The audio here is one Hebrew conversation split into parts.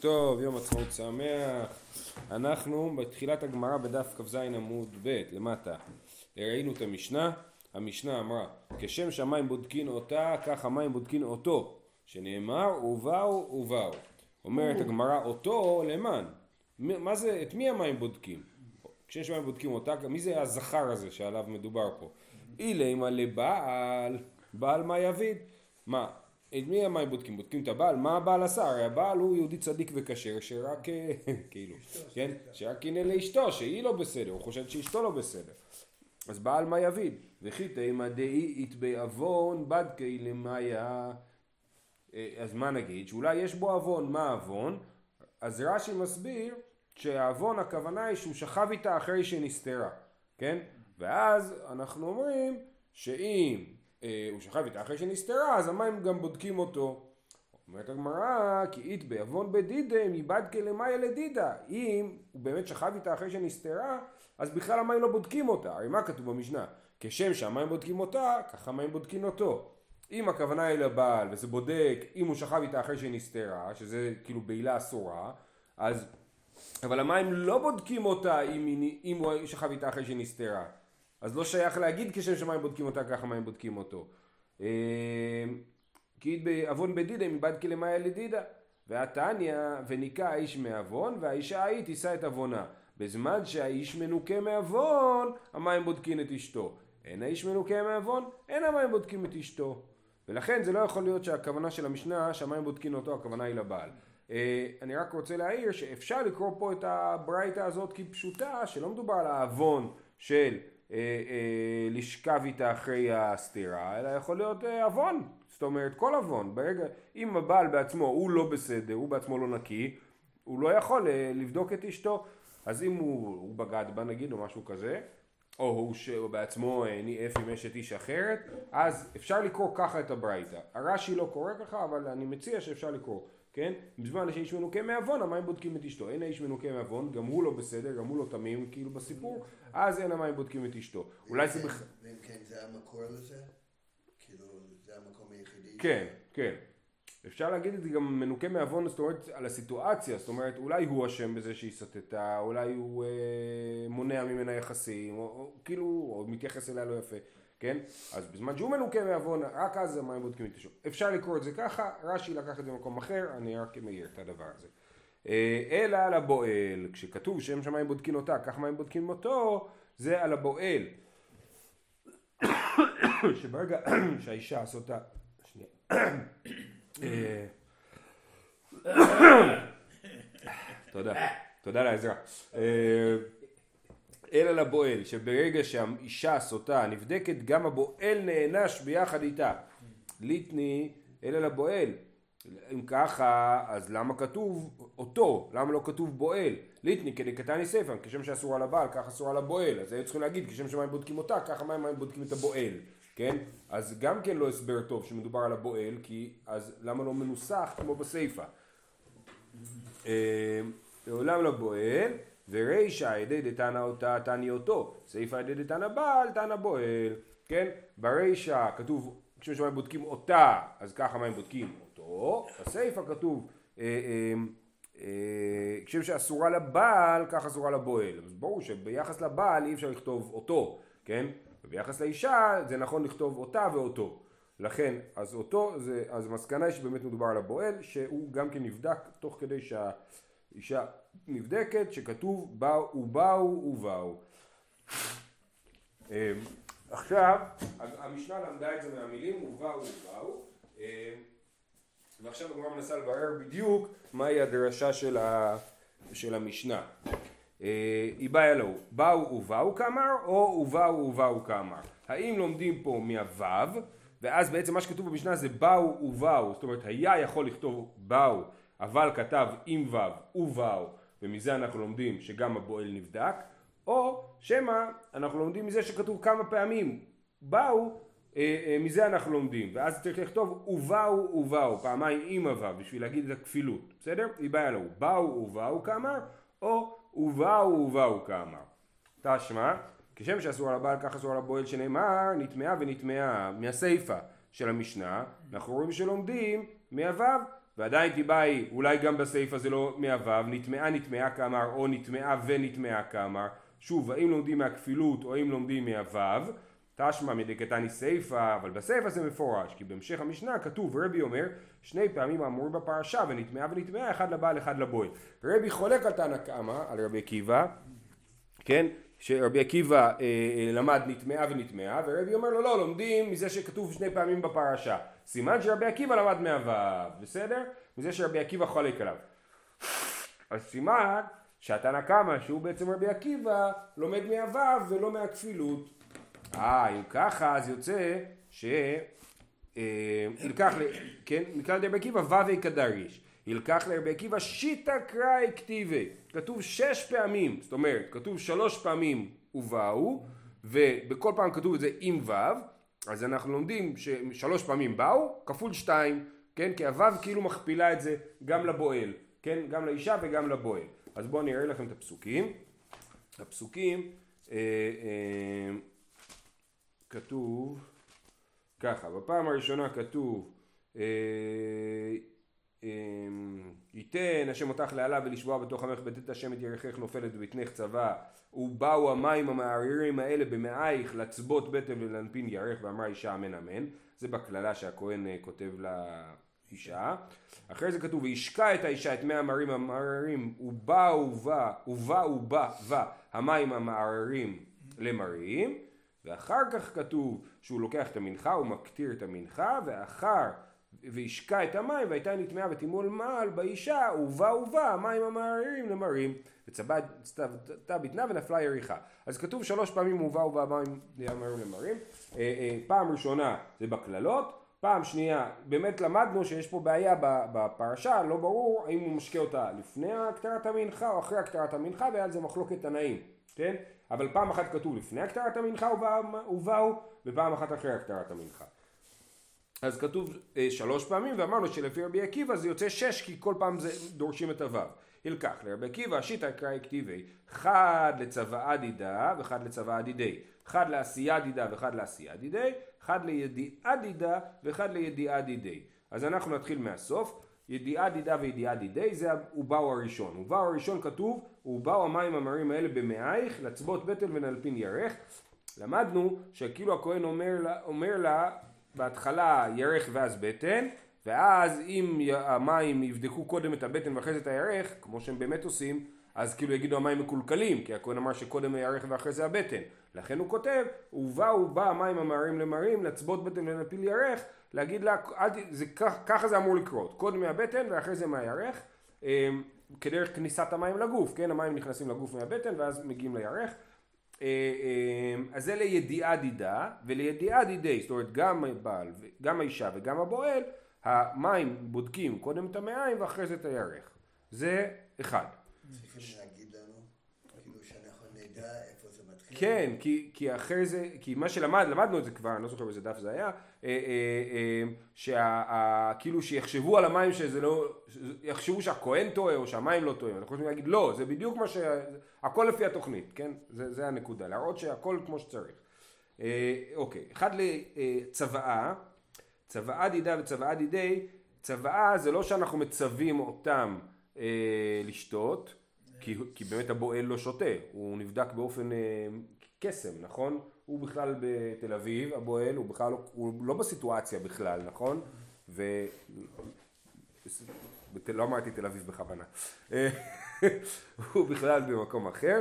טוב, יום עצמאות שמח. אנחנו בתחילת הגמרא בדף כ"ז עמוד ב' למטה. ראינו את המשנה, המשנה אמרה כשם שמיים בודקין אותה כך המים בודקין אותו שנאמר ובאו ובאו. אומרת הגמרא אותו למען. מה זה, את מי המים בודקים? כשם שמיים בודקים אותה, מי זה הזכר הזה שעליו מדובר פה? אילימה לבעל, בעל מה יביד? מה, את מי המים בודקים? בודקים את הבעל? מה הבעל עשה? הרי הבעל הוא יהודי צדיק וכשר שרק, כאילו, כן? שרק קינא לאשתו, שהיא לא בסדר, הוא חושב שאשתו לא בסדר. אז בעל מה יביד? וכי תימא דאי איתבי עוון בדקי למאיה אז מה נגיד? שאולי יש בו עוון, מה עוון? אז רש"י מסביר שהעוון הכוונה היא שהוא שכב איתה אחרי שנסתרה, כן? ואז אנחנו אומרים שאם אה, הוא שכב איתה אחרי שנסתרה, אז המים גם בודקים אותו. אומרת הגמרא, כי אית בעוון בדידה מבד כלמאיה לדידה. אם הוא באמת שכב איתה אחרי שנסתרה, אז בכלל המים לא בודקים אותה. הרי מה כתוב במשנה? כשם שהמים בודקים אותה, ככה המים בודקים אותו. אם הכוונה היא לבעל וזה בודק אם הוא שכב איתה אחרי שהיא נסתרה, שזה כאילו בעילה אסורה, אז... אבל המים לא בודקים אותה אם, אם הוא שכב איתה אחרי שהיא נסתרה. אז לא שייך להגיד כשם שמים בודקים אותה ככה מים בודקים אותו. אמ, כי בעוון בדידה מבד כלמאיה לדידה. והתניא וניקה האיש מעוון והאישה ההיא תישא את עוונה. בזמן שהאיש מנוקה מעוון המים בודקים את אשתו. אין האיש מנוקה מעוון אין המים בודקים את אשתו. ולכן זה לא יכול להיות שהכוונה של המשנה שהמים בודקים אותו הכוונה היא לבעל. אה, אני רק רוצה להעיר שאפשר לקרוא פה את הברייתא הזאת כפשוטה שלא מדובר על העוון של אה, אה, לשכב איתה אחרי הסתירה, אלא יכול להיות אה, עוון, זאת אומרת כל עוון, ברגע, אם הבעל בעצמו הוא לא בסדר, הוא בעצמו לא נקי, הוא לא יכול לבדוק את אשתו, אז אם הוא, הוא בגד בה נגיד או משהו כזה, או הוא בעצמו ניאף עם אשת איש אחרת, אז אפשר לקרוא ככה את הברייתא. הרש"י לא קורא ככה, אבל אני מציע שאפשר לקרוא. כן? בזמן שהאיש מנוקה מעוון, המים בודקים את אשתו. אין האיש מנוקה מעוון, גם הוא לא בסדר, גם הוא לא תמים, כאילו בסיפור, אז אין המים בודקים את אשתו. אולי זה בכלל... ואם כן, זה המקור לזה? כאילו, זה המקום היחידי? כן, כן. אפשר להגיד את זה גם מנוקה מעוון, זאת אומרת, על הסיטואציה, זאת אומרת, אולי הוא אשם בזה שהיא סטתה, אולי הוא אה, מונע ממנה יחסים, או, או כאילו, או מתייחס אליה לא יפה. כן? אז בזמן שהוא מנוקה מעוון, רק אז המים בודקים את השוק. אפשר לקרוא את זה ככה, רש"י לקח את זה במקום אחר, אני רק מעיר את הדבר הזה. אה, אלא על הבועל, כשכתוב שם שמיים בודקים אותה, כך מים בודקים אותו, זה על הבועל. שברגע שהאישה עשותה... שנייה. אה, תודה, תודה לעזרה. אה, אלא לבועל, שברגע שהאישה סוטה נבדקת, גם הבועל נענש ביחד איתה. ליטני אלא לבועל. אם ככה, אז למה כתוב אותו? למה לא כתוב בועל? ליטני כדקתני ספר, כשם שאסור על הבעל, ככה אסור על הבועל. אז היו צריכים להגיד, כשם שמים בודקים אותה, ככה מים בודקים את הבועל. כן? אז גם כן לא הסבר טוב שמדובר על הבועל, כי אז למה לא מנוסח כמו בסיפא? אה, לעולם לבועל ורישא ידי דתנא אותה תני אותו, סיפא ידי דתנא בעל תנא בועל, כן? ברישא כתוב כשם שמים בודקים אותה, אז ככה מים בודקים אותו, בסיפא כתוב אה, אה, אה, כשם שאסורה לבעל, ככה אסורה לבועל. אז ברור שביחס לבעל אי אפשר לכתוב אותו, כן? וביחס לאישה זה נכון לכתוב אותה ואותו. לכן, אז אותו, זה, אז המסקנה היא שבאמת מדובר על הבועל, שהוא גם כן נבדק תוך כדי שהאישה נבדקת שכתוב באו ובאו ובאו. אמ, עכשיו, המשנה למדה את זה מהמילים ובאו ובאו, אמ, ועכשיו הגמרא מנסה לברר בדיוק מהי הדרשה של, ה, של המשנה. אה, היא באה לו, באו ובאו כאמר, או ובאו ובאו כאמר. האם לומדים פה מהוו, ואז בעצם מה שכתוב במשנה זה באו ובאו, זאת אומרת היה יכול לכתוב באו, אבל כתב עם וו ובאו, ומזה אנחנו לומדים שגם הבועל נבדק, או שמא אנחנו לומדים מזה שכתוב כמה פעמים באו, אה, אה, מזה אנחנו לומדים, ואז צריך לכתוב ובאו ובאו, פעמיים עם הוו, בשביל להגיד את הכפילות, בסדר? היא באה לו, באו ובאו כאמר, או ובאו ובאו כאמר. תשמע, כשם שאסור על הבעל כך אסור על הבועל שנאמר נטמעה ונטמעה מהסיפא של המשנה, אנחנו רואים שלומדים מהוו ועדיין תיבאי אולי גם בסיפא זה לא מהוו, נטמעה נטמעה כאמר או נטמעה ונטמעה כאמר, שוב האם לומדים מהכפילות או האם לומדים מהוו, תשמע מדקתני סיפא, אבל בסיפא זה מפורש, כי בהמשך המשנה כתוב רבי אומר שני פעמים אמור בפרשה ונטמעה ונטמעה אחד לבעל אחד לבועל. רבי חולק על תנא קמא, על רבי עקיבא, כן, שרבי עקיבא אה, אה, למד נטמעה ונטמעה ורבי אומר לו לא לומדים מזה שכתוב שני פעמים בפרשה. סימן שרבי עקיבא למד מהוו בסדר? מזה שרבי עקיבא חולק עליו. אז סימן שהתנא קמא שהוא בעצם רבי עקיבא לומד מהוו ולא מהכפילות. אה אם ככה אז יוצא ש... אה, ילקח, כן, נקרא לרבי עקיבא ו"ו קדריש ילקח לרבי עקיבא שיטא קראי כתיבי כתוב שש פעמים זאת אומרת כתוב שלוש פעמים ובאו ובכל פעם כתוב את זה עם ו' אז אנחנו לומדים ששלוש פעמים באו כפול שתיים כן? כי הו' כאילו מכפילה את זה גם לבועל כן? גם לאישה וגם לבועל. אז בואו אני אראה לכם את הפסוקים. הפסוקים אה, אה, כתוב ככה בפעם הראשונה כתוב אה, ייתן השם אותך לעלה ולשבוע בתוך עמך בתת השם את ירכך נופלת ובטנך צבא ובאו המים המערערים האלה במאייך לצבות בטן ולנפין ירך ואמרה אישה אמן אמן. זה בקללה שהכהן אה, כותב לאישה. אחרי זה כתוב וישקע את האישה את מי המרים המערערים ובאו ובא ובאו ובא ובא המים המערערים למרים. ואחר כך כתוב שהוא לוקח את המנחה הוא מקטיר את המנחה ואחר והשקע את המים והייתה נטמעה ותימול מעל באישה ובא ובא המים המערערים למרים וצבתה בטנה ונפלה יריחה. אז כתוב שלוש פעמים ובא ובא המים המערערים למרים. אה, אה, פעם ראשונה זה בקללות פעם שנייה באמת למדנו שיש פה בעיה בפרשה לא ברור האם הוא משקה אותה לפני הקטרת המנחה או אחרי הקטרת המנחה והיה על זה מחלוקת תנאים כן? אבל פעם אחת כתוב לפני הקטרת המנחה ובאו ופעם אחת אחרי הקטרת המנחה אז כתוב אה, שלוש פעמים ואמרנו שלפי רבי עקיבא זה יוצא שש כי כל פעם זה דורשים את הוו. ילקח לרבי עקיבא שיטא קראי כתיבי חד לצוואה דידה וחד לצוואה דידי חד לעשייה דידה וחד לעשייה דידי חד לידיעה דידה וחד לידיעה דידי אז אנחנו נתחיל מהסוף. ידיעה דידה וידיעה דידי זה ובאו הראשון. ובאו הראשון כתוב ובאו המים המרים האלה במאייך לצבות בטן ונלפין ירך למדנו שכאילו הכהן אומר לה, אומר לה בהתחלה ירך ואז בטן, ואז אם המים יבדקו קודם את הבטן ואחרי זה את הירך, כמו שהם באמת עושים, אז כאילו יגידו המים מקולקלים, כי הכהן אמר שקודם הירך ואחרי זה הבטן. לכן הוא כותב, ובאו בא המים המרים למרים, לצבות בטן ולנפיל ירך, להגיד לה, אל, זה, ככה זה אמור לקרות, קודם מהבטן ואחרי זה מהירך, אמ, כדרך כניסת המים לגוף, כן, המים נכנסים לגוף מהבטן ואז מגיעים לירך. אה, אה, אז זה לידיעה דידה ולידיעה דידי, זאת אומרת גם הבעל, גם האישה וגם הבועל, המים בודקים קודם את המעיים ואחרי זה את הירך. זה אחד. צריכים להגיד לנו, כאילו שאנחנו נדע איפה זה מתחיל. כן, כי, כי אחרי זה, כי מה שלמד, למדנו את זה כבר, אני לא זוכר באיזה דף זה היה, שכאילו שיחשבו על המים שזה לא, יחשבו שהכהן טועה או שהמים לא טועים, אנחנו יכולים להגיד לא, זה בדיוק מה ש... הכל לפי התוכנית, כן? זה, זה הנקודה, להראות שהכל כמו שצריך. אה, אוקיי, אחד לצוואה, צוואה דידה וצוואה דידי, צוואה זה לא שאנחנו מצווים אותם אה, לשתות, כי, כי באמת הבועל לא שותה, הוא נבדק באופן אה, קסם, נכון? הוא בכלל בתל אביב, הבועל, הוא בכלל לא, הוא לא בסיטואציה בכלל, נכון? ו... לא אמרתי תל אביב בכוונה. הוא בכלל במקום אחר.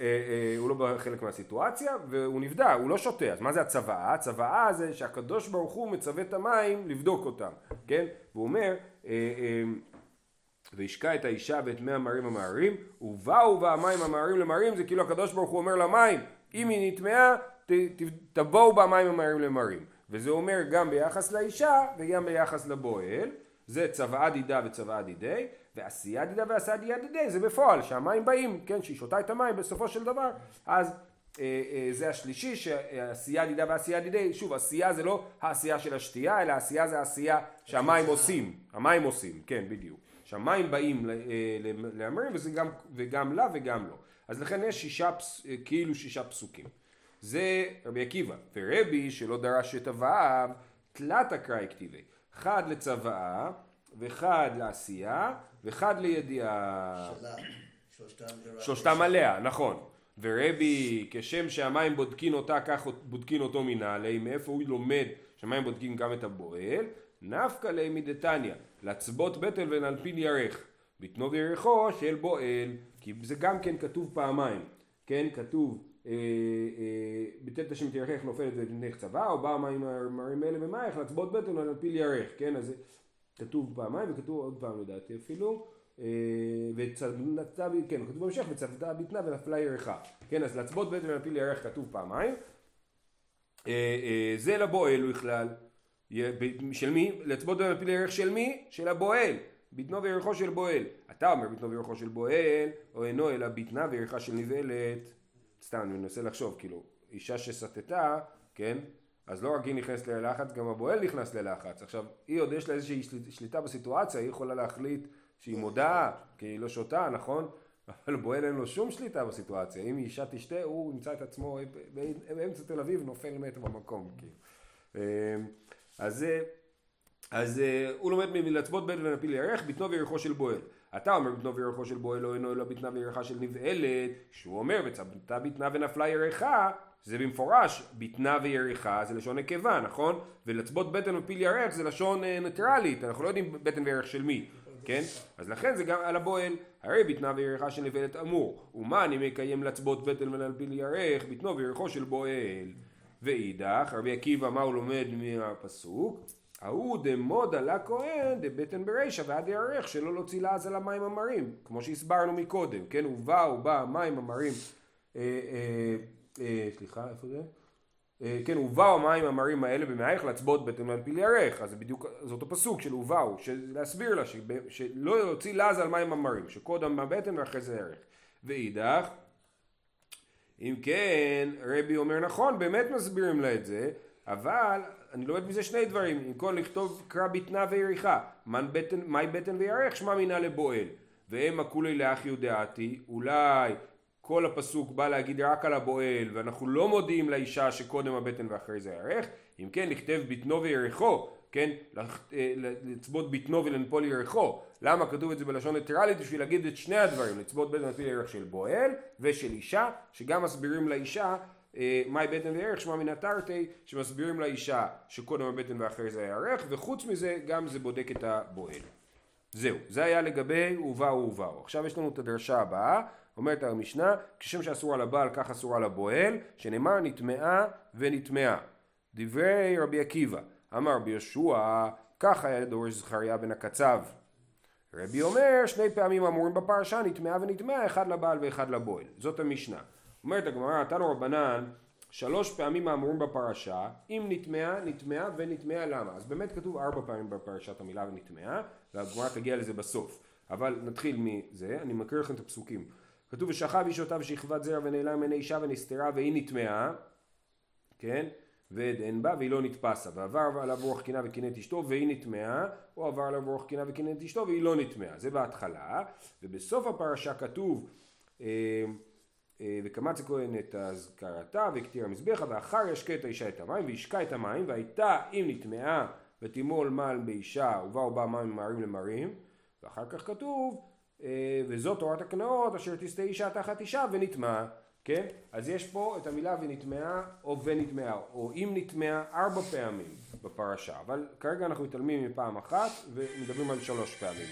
אה, אה, הוא לא בחלק מהסיטואציה והוא נבדק, הוא לא שותה, אז מה זה הצוואה? הצוואה זה שהקדוש ברוך הוא מצווה את המים לבדוק אותם, כן? והוא אומר אה, והשקע את האישה ואת מי המרים המערים ובאו בה המים המערים למרים זה כאילו הקדוש ברוך הוא אומר למים אם היא נטמעה תבואו בה מים המערים למרים. וזה אומר גם ביחס לאישה וגם ביחס לבועל זה צוואה דידה וצוואה דידי ועשייה דידה ועשייה דידי זה בפועל שהמים באים כן שהיא שותה את המים בסופו של דבר אז אה, אה, זה השלישי שעשייה דידה ועשייה דידי שוב עשייה זה לא העשייה של השתייה אלא עשייה זה העשייה שהמים עושים המים עושים כן בדיוק שהמים באים אה, להמרים וזה גם, וגם לה וגם לו אז לכן יש שישה אה, כאילו שישה פסוקים זה רבי עקיבא ורבי שלא דרש את הוו תלת אקראי כתיבי חד לצוואה ואחד לעשייה, ואחד לידיעה. שלושתם עליה, נכון. ורבי, כשם שהמים בודקין אותה, כך בודקין אותו מנעלי, מאיפה הוא לומד שהמים בודקין גם את הבועל? נפקא ליה מדתניא, לצבות בטל ונלפיל ירך, בתנו ירחו של בועל, כי זה גם כן כתוב פעמיים, כן, כתוב אה, אה, בטלת השם תירכך נופלת ותנך צבא, או בא מים מרים אלה ממייך, לצבות בטן ונלפיל ירך, כן, אז כתוב פעמיים וכתוב עוד פעם לדעתי אפילו, אה, וצבתה, כן, כתוב בהמשך, וצבתה ביטנה ונפלה ירחה, כן, אז לצבות בטן ונלפיל ירך כתוב פעמיים, זה לבועל בכלל, של מי? לצבות בטן ונלפיל ירך של מי? של הבועל. ביטנו וירכו של בועל. אתה אומר ביטנו וירכו של בועל, או אינו אלא ביטנה וירכה של נבעלת. סתם, אני מנסה לחשוב, כאילו, אישה שסטתה, כן, אז לא רק היא נכנסת ללחץ, גם הבועל נכנס ללחץ. עכשיו, היא עוד יש לה איזושהי שליטה בסיטואציה, היא יכולה להחליט שהיא מודה, כי היא לא שותה, נכון? אבל בועל אין לו שום שליטה בסיטואציה. אם אישה תשתה, הוא ימצא את עצמו באמצע תל אביב, נופל מת במקום, כאילו. אז, אז הוא לומד מלצבות בן ונפיל ירך, ביטנו וירכו של בועל. אתה אומר בטנו וירכו של בועל לא אינו אלא בטנה וירחה של נבעלת, שהוא אומר וצבתה בטנה ונפלה ירחה, זה במפורש, בטנה וירחה זה לשון נקבה, נכון? ולצבות בטן ופיל ירך זה לשון אה, ניטרלית, אנחנו לא יודעים בטן וירך של מי, כן? אז לכן זה גם על הבועל, הרי בטנה וירחה של נבעלת אמור, ומה אני מקיים לצבות בטן ולפיל ירך, בטנו וירכו של בועל. ואידך, רבי עקיבא מה הוא לומד מהפסוק? ההוא דמודה לכהן דבטן ברישא ועד יארך שלא להוציא לעז על המים המרים כמו שהסברנו מקודם כן ובאו בא מים המרים אה, אה, אה, סליחה איפה זה? אה, כן ובאו המים המרים האלה במאייך לצבות בטן להנפיל ירך אז זה בדיוק זה אותו פסוק של ובאו להסביר לה שלא להוציא לעז על מים המרים שקודם בבטן ואחרי זה ירך ואידך אם כן רבי אומר נכון באמת מסבירים לה את זה אבל אני לומד מזה שני דברים, עם כל לכתוב קרא בטנה ויריחה, מהי בטן וירך שמע מינה לבועל, והמה כולי לאח יודעתי, אולי כל הפסוק בא להגיד רק על הבועל ואנחנו לא מודיעים לאישה שקודם הבטן ואחרי זה ירך, אם כן לכתב בטנו וירחו, כן, אה, לצבות בטנו ולנפול ירחו, למה כתוב את זה בלשון ניטרלית? בשביל להגיד את שני הדברים, לצבות בטן ולנפול ירך של בועל ושל אישה, שגם מסבירים לאישה אה, מאי בטן וערך שמע מן התרתי שמסבירים לאישה שקודם הבטן ואחרי זה הירך וחוץ מזה גם זה בודק את הבועל. זהו, זה היה לגבי ובאו ובאו. עכשיו יש לנו את הדרשה הבאה, אומרת המשנה, כשם שאסור על הבעל כך אסור על הבועל, שנאמר נטמעה ונטמעה. דברי רבי עקיבא, אמר רבי יהושע, כך היה דורש זכריה בן הקצב. רבי אומר, שני פעמים אמורים בפרשה, נטמעה ונטמעה, אחד לבעל ואחד לבועל. זאת המשנה. אומרת הגמרא, תנו רבנן, שלוש פעמים האמורים בפרשה, אם נטמעה, נטמעה ונטמעה למה? אז באמת כתוב ארבע פעמים בפרשת המילה ונטמעה, והגמרא תגיע לזה בסוף. אבל נתחיל מזה, אני מקריא לכם את הפסוקים. כתוב ושכב איש אותה ושכבת זרע ונעלם מעיני אישה ונסתרה והיא נטמעה, כן? ועד אין בה והיא לא נתפסה. ועבר עליו רוח קינה וקינא את אשתו והיא נטמעה או עבר עליו רוח קינה וקינא את אשתו והיא לא נטמעה זה בהתחלה. ובסוף הפרשה כתוב אה, אה, וקמץ הכהן את אזכרתה והקטיר המזבחה ואחר ישקה את האישה את המים וישקע את המים והייתה אם נטמעה ותימול מעל באישה ובאו בה מים ממהרים למרים. ואחר כך כתוב אה, וזאת תורת הקנאות אשר תסטה אישה תחת אישה ונטמעה כן? אז יש פה את המילה ונטמעה או ונטמעה או אם נטמעה ארבע פעמים בפרשה אבל כרגע אנחנו מתעלמים מפעם אחת ומדברים על שלוש פעמים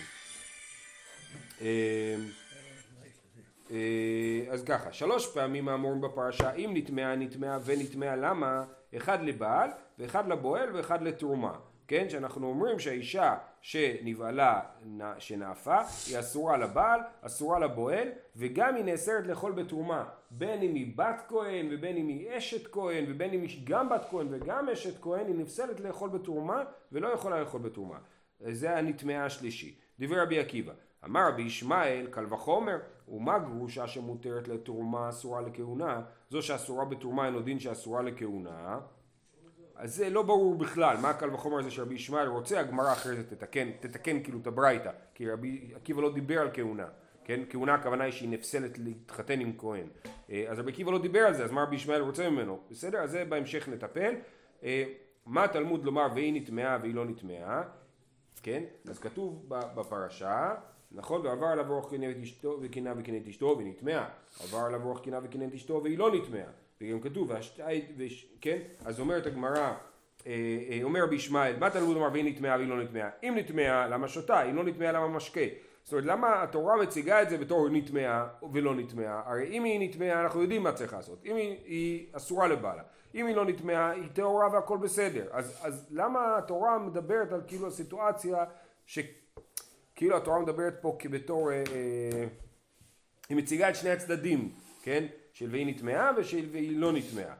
אה, אה, אז ככה, שלוש פעמים האמורים בפרשה, אם נטמעה, נטמעה ונטמעה למה? אחד לבעל ואחד לבועל ואחד לתרומה. כן? שאנחנו אומרים שהאישה שנבעלה, שנאפה, היא אסורה לבעל, אסורה לבועל, וגם היא נאסרת לאכול בתרומה. בין אם היא בת כהן, ובין אם היא אשת כהן, ובין אם היא גם בת כהן וגם אשת כהן, היא נפסלת לאכול בתרומה, ולא יכולה לאכול בתרומה. זה הנטמעה השלישי. דברי רבי עקיבא. אמר רבי ישמעאל, קל וחומר, ומה גרושה שמותרת לתרומה אסורה לכהונה? זו שאסורה בתרומה אינו דין שאסורה לכהונה. אז זה לא ברור בכלל, מה הקל וחומר הזה שרבי ישמעאל רוצה, הגמרא אחרי זה תתקן, תתקן כאילו את הברייתא, כי רבי עקיבא לא דיבר על כהונה, כן? כהונה הכוונה היא שהיא נפסלת להתחתן עם כהן. אה, אז רבי עקיבא לא דיבר על זה, אז מה רבי ישמעאל רוצה ממנו? בסדר? אז זה בהמשך נטפל. אה, מה תלמוד לומר והיא נטמעה והיא לא נטמעה? כן? אז כתוב בפרשה, נכון? ועבר עליו אורח קינא וקינה וקינא את אשתו ונטמעה. עבר עליו אורח קינה וקינא את אשתו והיא לא נטמעה. וגם כתוב, כן? אז אומרת הגמרא, אה, אה, אומר רבי ישמעאל, מה תלמוד אמר והיא נטמעה והיא לא נטמעה? אם נטמעה, למה שותה? אם לא נטמעה, למה משקה? זאת אומרת, למה התורה מציגה את זה בתור נטמעה ולא נטמעה? הרי אם היא נטמעה, אנחנו יודעים מה צריך לעשות. אם היא, היא אסורה לבעלה. אם היא לא נטמעה, היא טהורה והכל בסדר. אז, אז למה התורה מדברת על כאילו הסיטואציה שכאילו התורה מדברת פה כבתור, אה, אה, היא מציגה את שני הצדדים, כן? של והיא נטמעה ושל והיא לא נטמעה.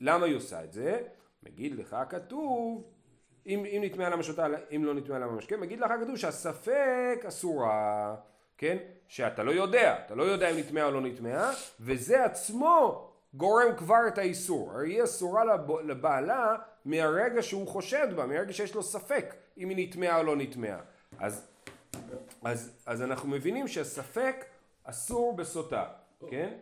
למה היא עושה את זה? מגיד לך כתוב, אם, אם נטמעה למה שותה, אם לא נטמעה למה משקה, מגיד לך כתוב שהספק אסורה, כן? שאתה לא יודע, אתה לא יודע אם נטמעה או לא נטמעה, וזה עצמו גורם כבר את האיסור. הרי היא אסורה לבעלה מהרגע שהוא חושד בה, מהרגע שיש לו ספק אם היא נטמעה או לא נטמעה. אז, אז, אז אנחנו מבינים שהספק אסור בסוטה, כן?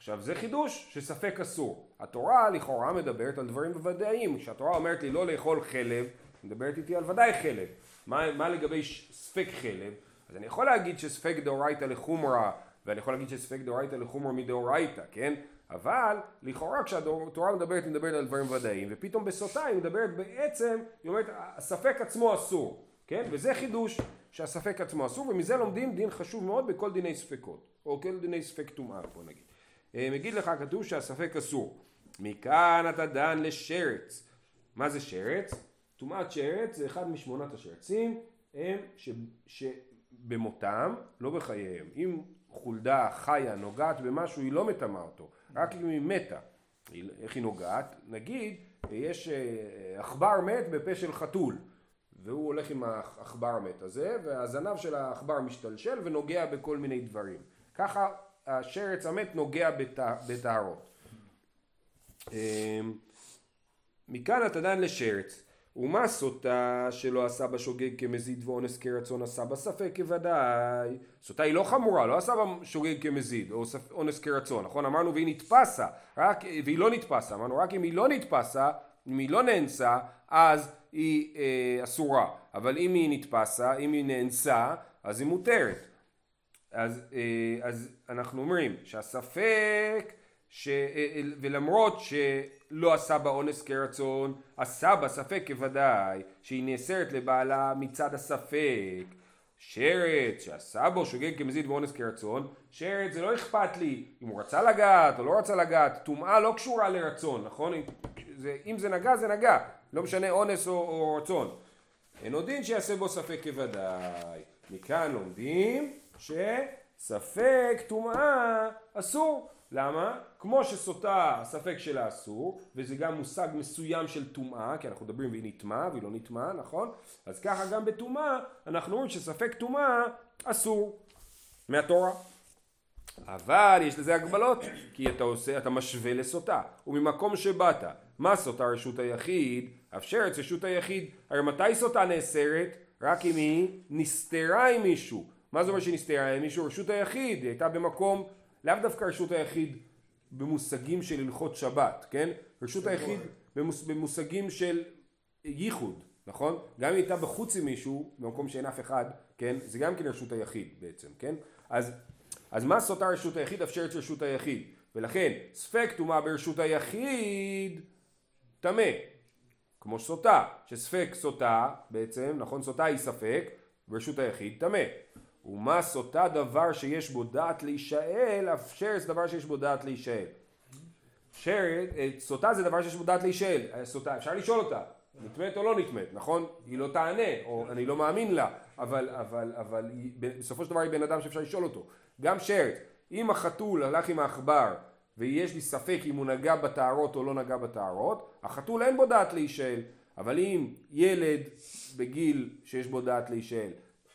עכשיו זה חידוש שספק אסור. התורה לכאורה מדברת על דברים בוודאיים. כשהתורה אומרת לי לא לאכול חלב, מדברת איתי על ודאי חלב. מה, מה לגבי ספק חלב? אז אני יכול להגיד שספק דאורייתא לחומרא, ואני יכול להגיד שספק דאורייתא לחומרא מדאורייתא, כן? אבל לכאורה כשהתורה מדברת היא מדברת על דברים ודאיים ופתאום בסוטה היא מדברת בעצם, היא אומרת הספק עצמו אסור, כן? וזה חידוש שהספק עצמו אסור ומזה לומדים דין חשוב מאוד בכל דיני ספקות או כל דיני ספק טומאה בוא נגיד. אה, מגיד לך כתוב שהספק אסור מכאן אתה דן לשרץ מה זה שרץ? טומאת שרץ זה אחד משמונת השרצים הם ש... שבמותם לא בחייהם אם חולדה חיה נוגעת במשהו היא לא מטמאה אותו רק אם היא מתה. איך היא נוגעת? נגיד, יש אה, עכבר מת בפה של חתול, והוא הולך עם העכבר המת הזה, והזנב של העכבר משתלשל ונוגע בכל מיני דברים. ככה השרץ המת נוגע בטהרות. אמ, מכאן דן לשרץ. ומה סוטה שלא עשה בשוגג כמזיד ואונס כרצון עשה בספק כוודאי. סוטה היא לא חמורה, לא עשה בשוגג כמזיד או אונס כרצון, נכון? אמרנו והיא נתפסה, רק, והיא לא נתפסה, אמרנו רק אם היא לא נתפסה, אם היא לא נאנסה, אז היא אה, אסורה, אבל אם היא נתפסה, אם היא נאנסה, אז היא מותרת. אז, אה, אז אנחנו אומרים שהספק, ש, אה, אה ולמרות ש... לא עשה בה אונס כרצון, עשה בה ספק כוודאי, שהיא נאסרת לבעלה מצד הספק. שרץ שעשה בו שוגג כמזיד ואונס כרצון, שרץ זה לא אכפת לי אם הוא רצה לגעת או לא רצה לגעת, טומאה לא קשורה לרצון, נכון? זה, אם זה נגע זה נגע, לא משנה אונס או, או רצון. אין עוד דין שיעשה בו ספק כוודאי. מכאן לומדים שספק טומאה אסור. למה? כמו שסוטה הספק שלה אסור, וזה גם מושג מסוים של טומאה, כי אנחנו מדברים והיא נטמעה והיא לא נטמעה, נכון? אז ככה גם בטומאה, אנחנו אומרים שספק טומאה אסור מהתורה. אבל יש לזה הגבלות, כי אתה עושה, אתה משווה לסוטה. וממקום שבאת, מה סוטה רשות היחיד? אף שרץ רשות היחיד. הרי מתי סוטה נאסרת? רק אם היא נסתרה עם מישהו. מה זה אומר עם מישהו? רשות היחיד, היא הייתה במקום לאו דווקא רשות היחיד במושגים של הלכות שבת, כן? רשות היחיד במוס, במושגים של ייחוד, נכון? גם אם הייתה בחוץ עם מישהו, במקום שאין אף אחד, כן? זה גם כן רשות היחיד בעצם, כן? אז, אז מה סוטה רשות היחיד? אפשרת רשות היחיד. ולכן ספק טומאה ברשות היחיד טמא. כמו סוטה, שספק סוטה בעצם, נכון? סוטה היא ספק, ברשות היחיד טמא. ומה סוטה דבר שיש בו דעת להישאל, אף שרץ דבר שיש בו דעת להישאל. שרץ, אה, סוטה זה דבר שיש בו דעת להישאל, אה, סוטה, אפשר לשאול אותה, נטמאת או לא נטמאת, נכון? היא לא תענה, או אני לא מאמין לה, אבל, אבל, אבל בסופו של דבר היא בן אדם שאפשר לשאול אותו. גם שרץ, אם החתול הלך עם העכבר ויש לי ספק אם הוא נגע בטהרות או לא נגע בטהרות, החתול אין בו דעת להישאל, אבל אם ילד בגיל שיש בו דעת להישאל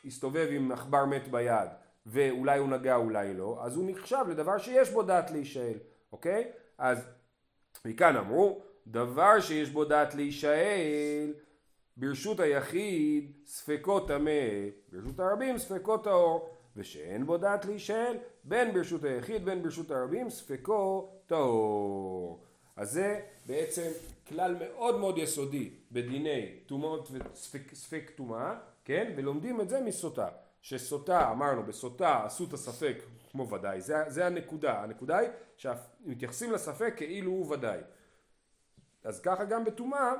הסתובב עם עכבר מת ביד ואולי הוא נגע אולי לא, אז הוא נחשב לדבר שיש בו דעת להישאל, אוקיי? אז מכאן אמרו, דבר שיש בו דעת להישאל ברשות היחיד ספקו טמא, ברשות הרבים ספקו טהור, ושאין בו דעת להישאל בין ברשות היחיד בין ברשות הרבים ספקו טהור. אז זה בעצם כלל מאוד מאוד יסודי בדיני טומאות וספק טומאה כן? ולומדים את זה מסוטה. שסוטה, אמרנו, בסוטה עשו את הספק כמו ודאי, זה, זה הנקודה. הנקודה היא שמתייחסים לספק כאילו הוא ודאי. אז ככה גם בטומאה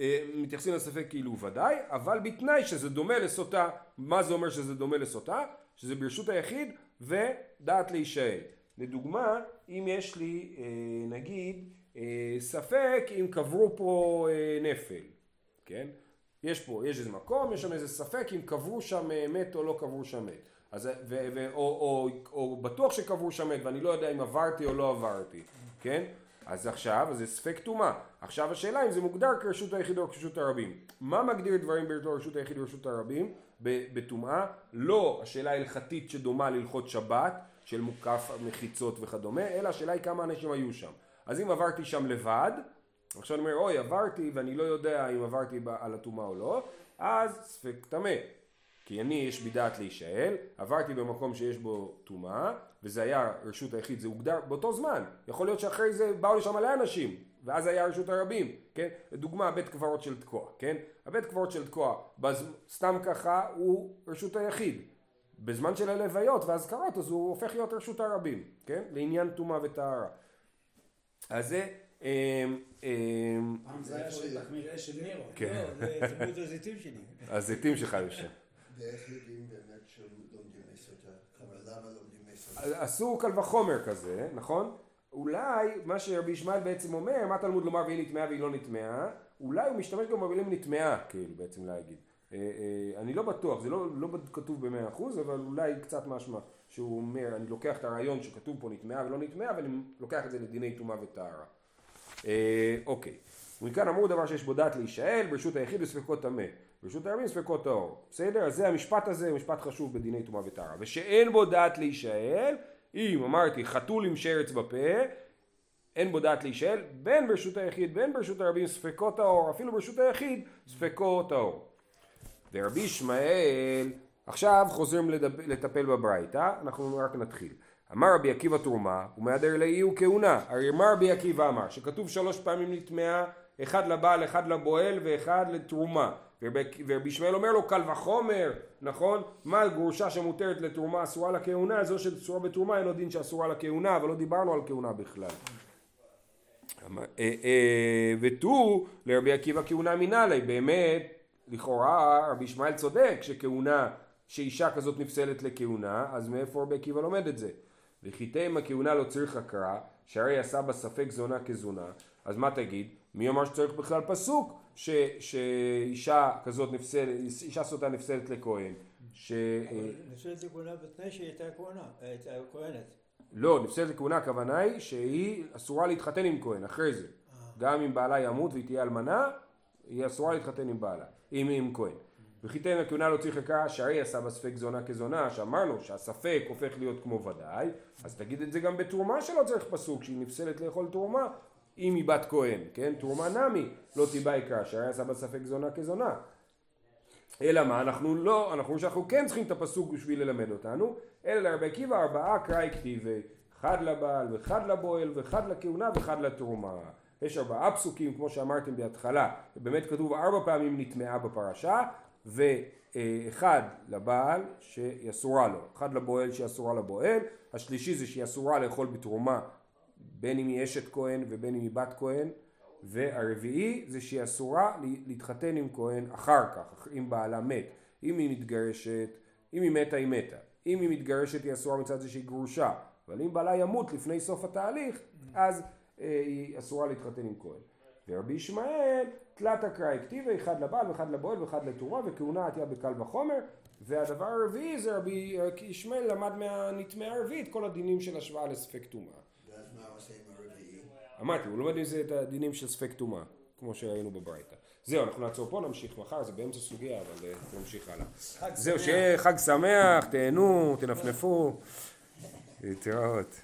אה, מתייחסים לספק כאילו הוא ודאי, אבל בתנאי שזה דומה לסוטה. מה זה אומר שזה דומה לסוטה? שזה ברשות היחיד ודעת להישאל. לדוגמה, אם יש לי אה, נגיד אה, ספק אם קברו פה נפל, כן? יש פה, יש איזה מקום, יש שם איזה ספק אם קברו שם מת או לא קברו שם מת. אז, ו, ו, או, או, או, או בטוח שקברו שם מת ואני לא יודע אם עברתי או לא עברתי, כן? אז עכשיו, אז זה ספק טומאה. עכשיו השאלה אם זה מוגדר כרשות היחיד או כרשות הרבים. מה מגדיר דברים בתור רשות היחיד או רשות הרבים בטומאה? לא השאלה ההלכתית שדומה להלכות שבת, של מוקף מחיצות וכדומה, אלא השאלה היא כמה אנשים היו שם. אז אם עברתי שם לבד, עכשיו אני אומר, אוי, עברתי ואני לא יודע אם עברתי על הטומאה או לא, אז ספק טמא. כי אני יש בי דעת להישאל, עברתי במקום שיש בו טומאה, וזה היה רשות היחיד, זה הוגדר באותו זמן. יכול להיות שאחרי זה באו לשם מלא אנשים, ואז היה רשות הרבים, כן? לדוגמה, בית קברות של תקוע, כן? הבית קברות של תקוע. סתם ככה הוא רשות היחיד. בזמן של הלוויות והאזכרות, אז הוא הופך להיות רשות הרבים, כן? לעניין טומאה וטהרה. אז זה... אמ, פעם זה היה של תחמיר אש של נירו. כן. לא, זה הזיתים שלי. הזיתים שלך יושב. ואיך יודעים באמת שלומדים מסוטה? למה לומדים מסוטה? אסור קל וחומר כזה, נכון? אולי מה שרבי ישמעאל בעצם אומר, מה תלמוד לומר והיא נטמעה והיא לא נטמעה, אולי הוא משתמש גם במילים נטמעה, כאילו בעצם להגיד. אה, אה, אני לא בטוח, זה לא, לא כתוב במאה אחוז, אבל אולי קצת משמע שהוא אומר, אני לוקח את הרעיון שכתוב פה נטמעה ולא נטמעה, ואני לוקח את זה לדיני טומאה וטהרה. אה, אוקיי, ומכאן אמרו דבר שיש בו דעת להישאל, ברשות היחיד וספקות טמא. ברשות הרבים ספקות טהור. בסדר? אז זה המשפט הזה, משפט חשוב בדיני טומאה וטהרה. ושאין בו דעת להישאל, אם אמרתי חתול עם שרץ בפה, אין בו דעת להישאל, בין ברשות היחיד בין ברשות הרבים ספקות טהור, אפילו ברשות היחיד ספקות טהור. ורבי ישמעאל, עכשיו חוזרים לדב, לטפל בברייתא, אנחנו רק נתחיל. אמר רבי עקיבא תרומה, ומהדר לאי הוא כהונה. הרי מה רבי עקיבא אמר? שכתוב שלוש פעמים נטמעה, אחד לבעל, אחד לבועל ואחד לתרומה. ורבי ישמעאל אומר לו קל וחומר, נכון? מה גרושה שמותרת לתרומה אסורה לכהונה, זו שאסורה בתרומה אין לו דין שאסורה לכהונה, אבל לא דיברנו על כהונה בכלל. אה, אה, ותו לרבי עקיבא כהונה מנהלי, באמת, לכאורה רבי ישמעאל צודק שכהונה, שאישה כזאת נפסלת לכהונה, אז מאיפה רבי עקיבא לומד את זה? וחיטי אם הכהונה לא צריך הקרא, שהרי עשה בה ספק זונה כזונה, אז מה תגיד? מי אמר שצריך בכלל פסוק ש, שאישה כזאת נפסלת, אישה סוטה נפסלת לכהן? ש... נפסלת לכהונה בתנאי שהיא הייתה כהונה, הייתה כהנת. לא, נפסלת לכהונה הכוונה היא שהיא אסורה להתחתן עם כהן אחרי זה. אה. גם אם בעלה ימות והיא תהיה אלמנה, היא אסורה להתחתן עם בעלה, עם, עם כהן. וחיתן הכהונה צריך לקרוא שהרי עשה בספק זונה כזונה, שאמרנו שהספק הופך להיות כמו ודאי, אז תגיד את זה גם בתרומה שלא צריך פסוק, שהיא נפסלת לאכול תרומה, אם היא בת כהן, כן? תרומה נמי לא תיבא יקרא, שהרי עשה בספק זונה כזונה. אלא מה, אנחנו לא, אנחנו שאנחנו כן צריכים את הפסוק בשביל ללמד אותנו, אלא לרבי עקיבא ארבעה קראי כתיבי, אחד לבעל ואחד לבועל ואחד לכהונה ואחד לתרומה. יש ארבעה פסוקים כמו שאמרתם בהתחלה, באמת כתוב ארבע פעמים נטמעה בפרשה, ואחד לבעל שהיא אסורה לו, אחד לבועל שהיא אסורה לבועל, השלישי זה שהיא אסורה לאכול בתרומה בין אם היא אשת כהן ובין אם היא בת כהן, והרביעי זה שהיא אסורה להתחתן עם כהן אחר כך, אם בעלה מת, אם היא מתגרשת, אם היא מתה היא מתה, אם היא מתגרשת היא אסורה מצד זה שהיא גרושה, אבל אם בעלה ימות לפני סוף התהליך, אז אה, היא אסורה להתחתן עם כהן. ורבי ישמעאל תלת הקראי כתיבה אחד לבעל ואחד לבועל ואחד לתורה וכהונה עתיה בקל וחומר והדבר הרביעי זה רבי ישמעאל למד מהנטמעה הרביעית כל הדינים של השוואה לספק טומאה. ואז מה עושה עם הרביעי? אמרתי, הוא לומד מזה את הדינים של ספק טומאה, כמו שראינו בברייתא. זהו, אנחנו נעצור פה, נמשיך מחר, זה באמצע סוגיה, אבל אה, נמשיך הלאה. זהו, שיהיה חג שמח, תהנו, תנפנפו, להתראות.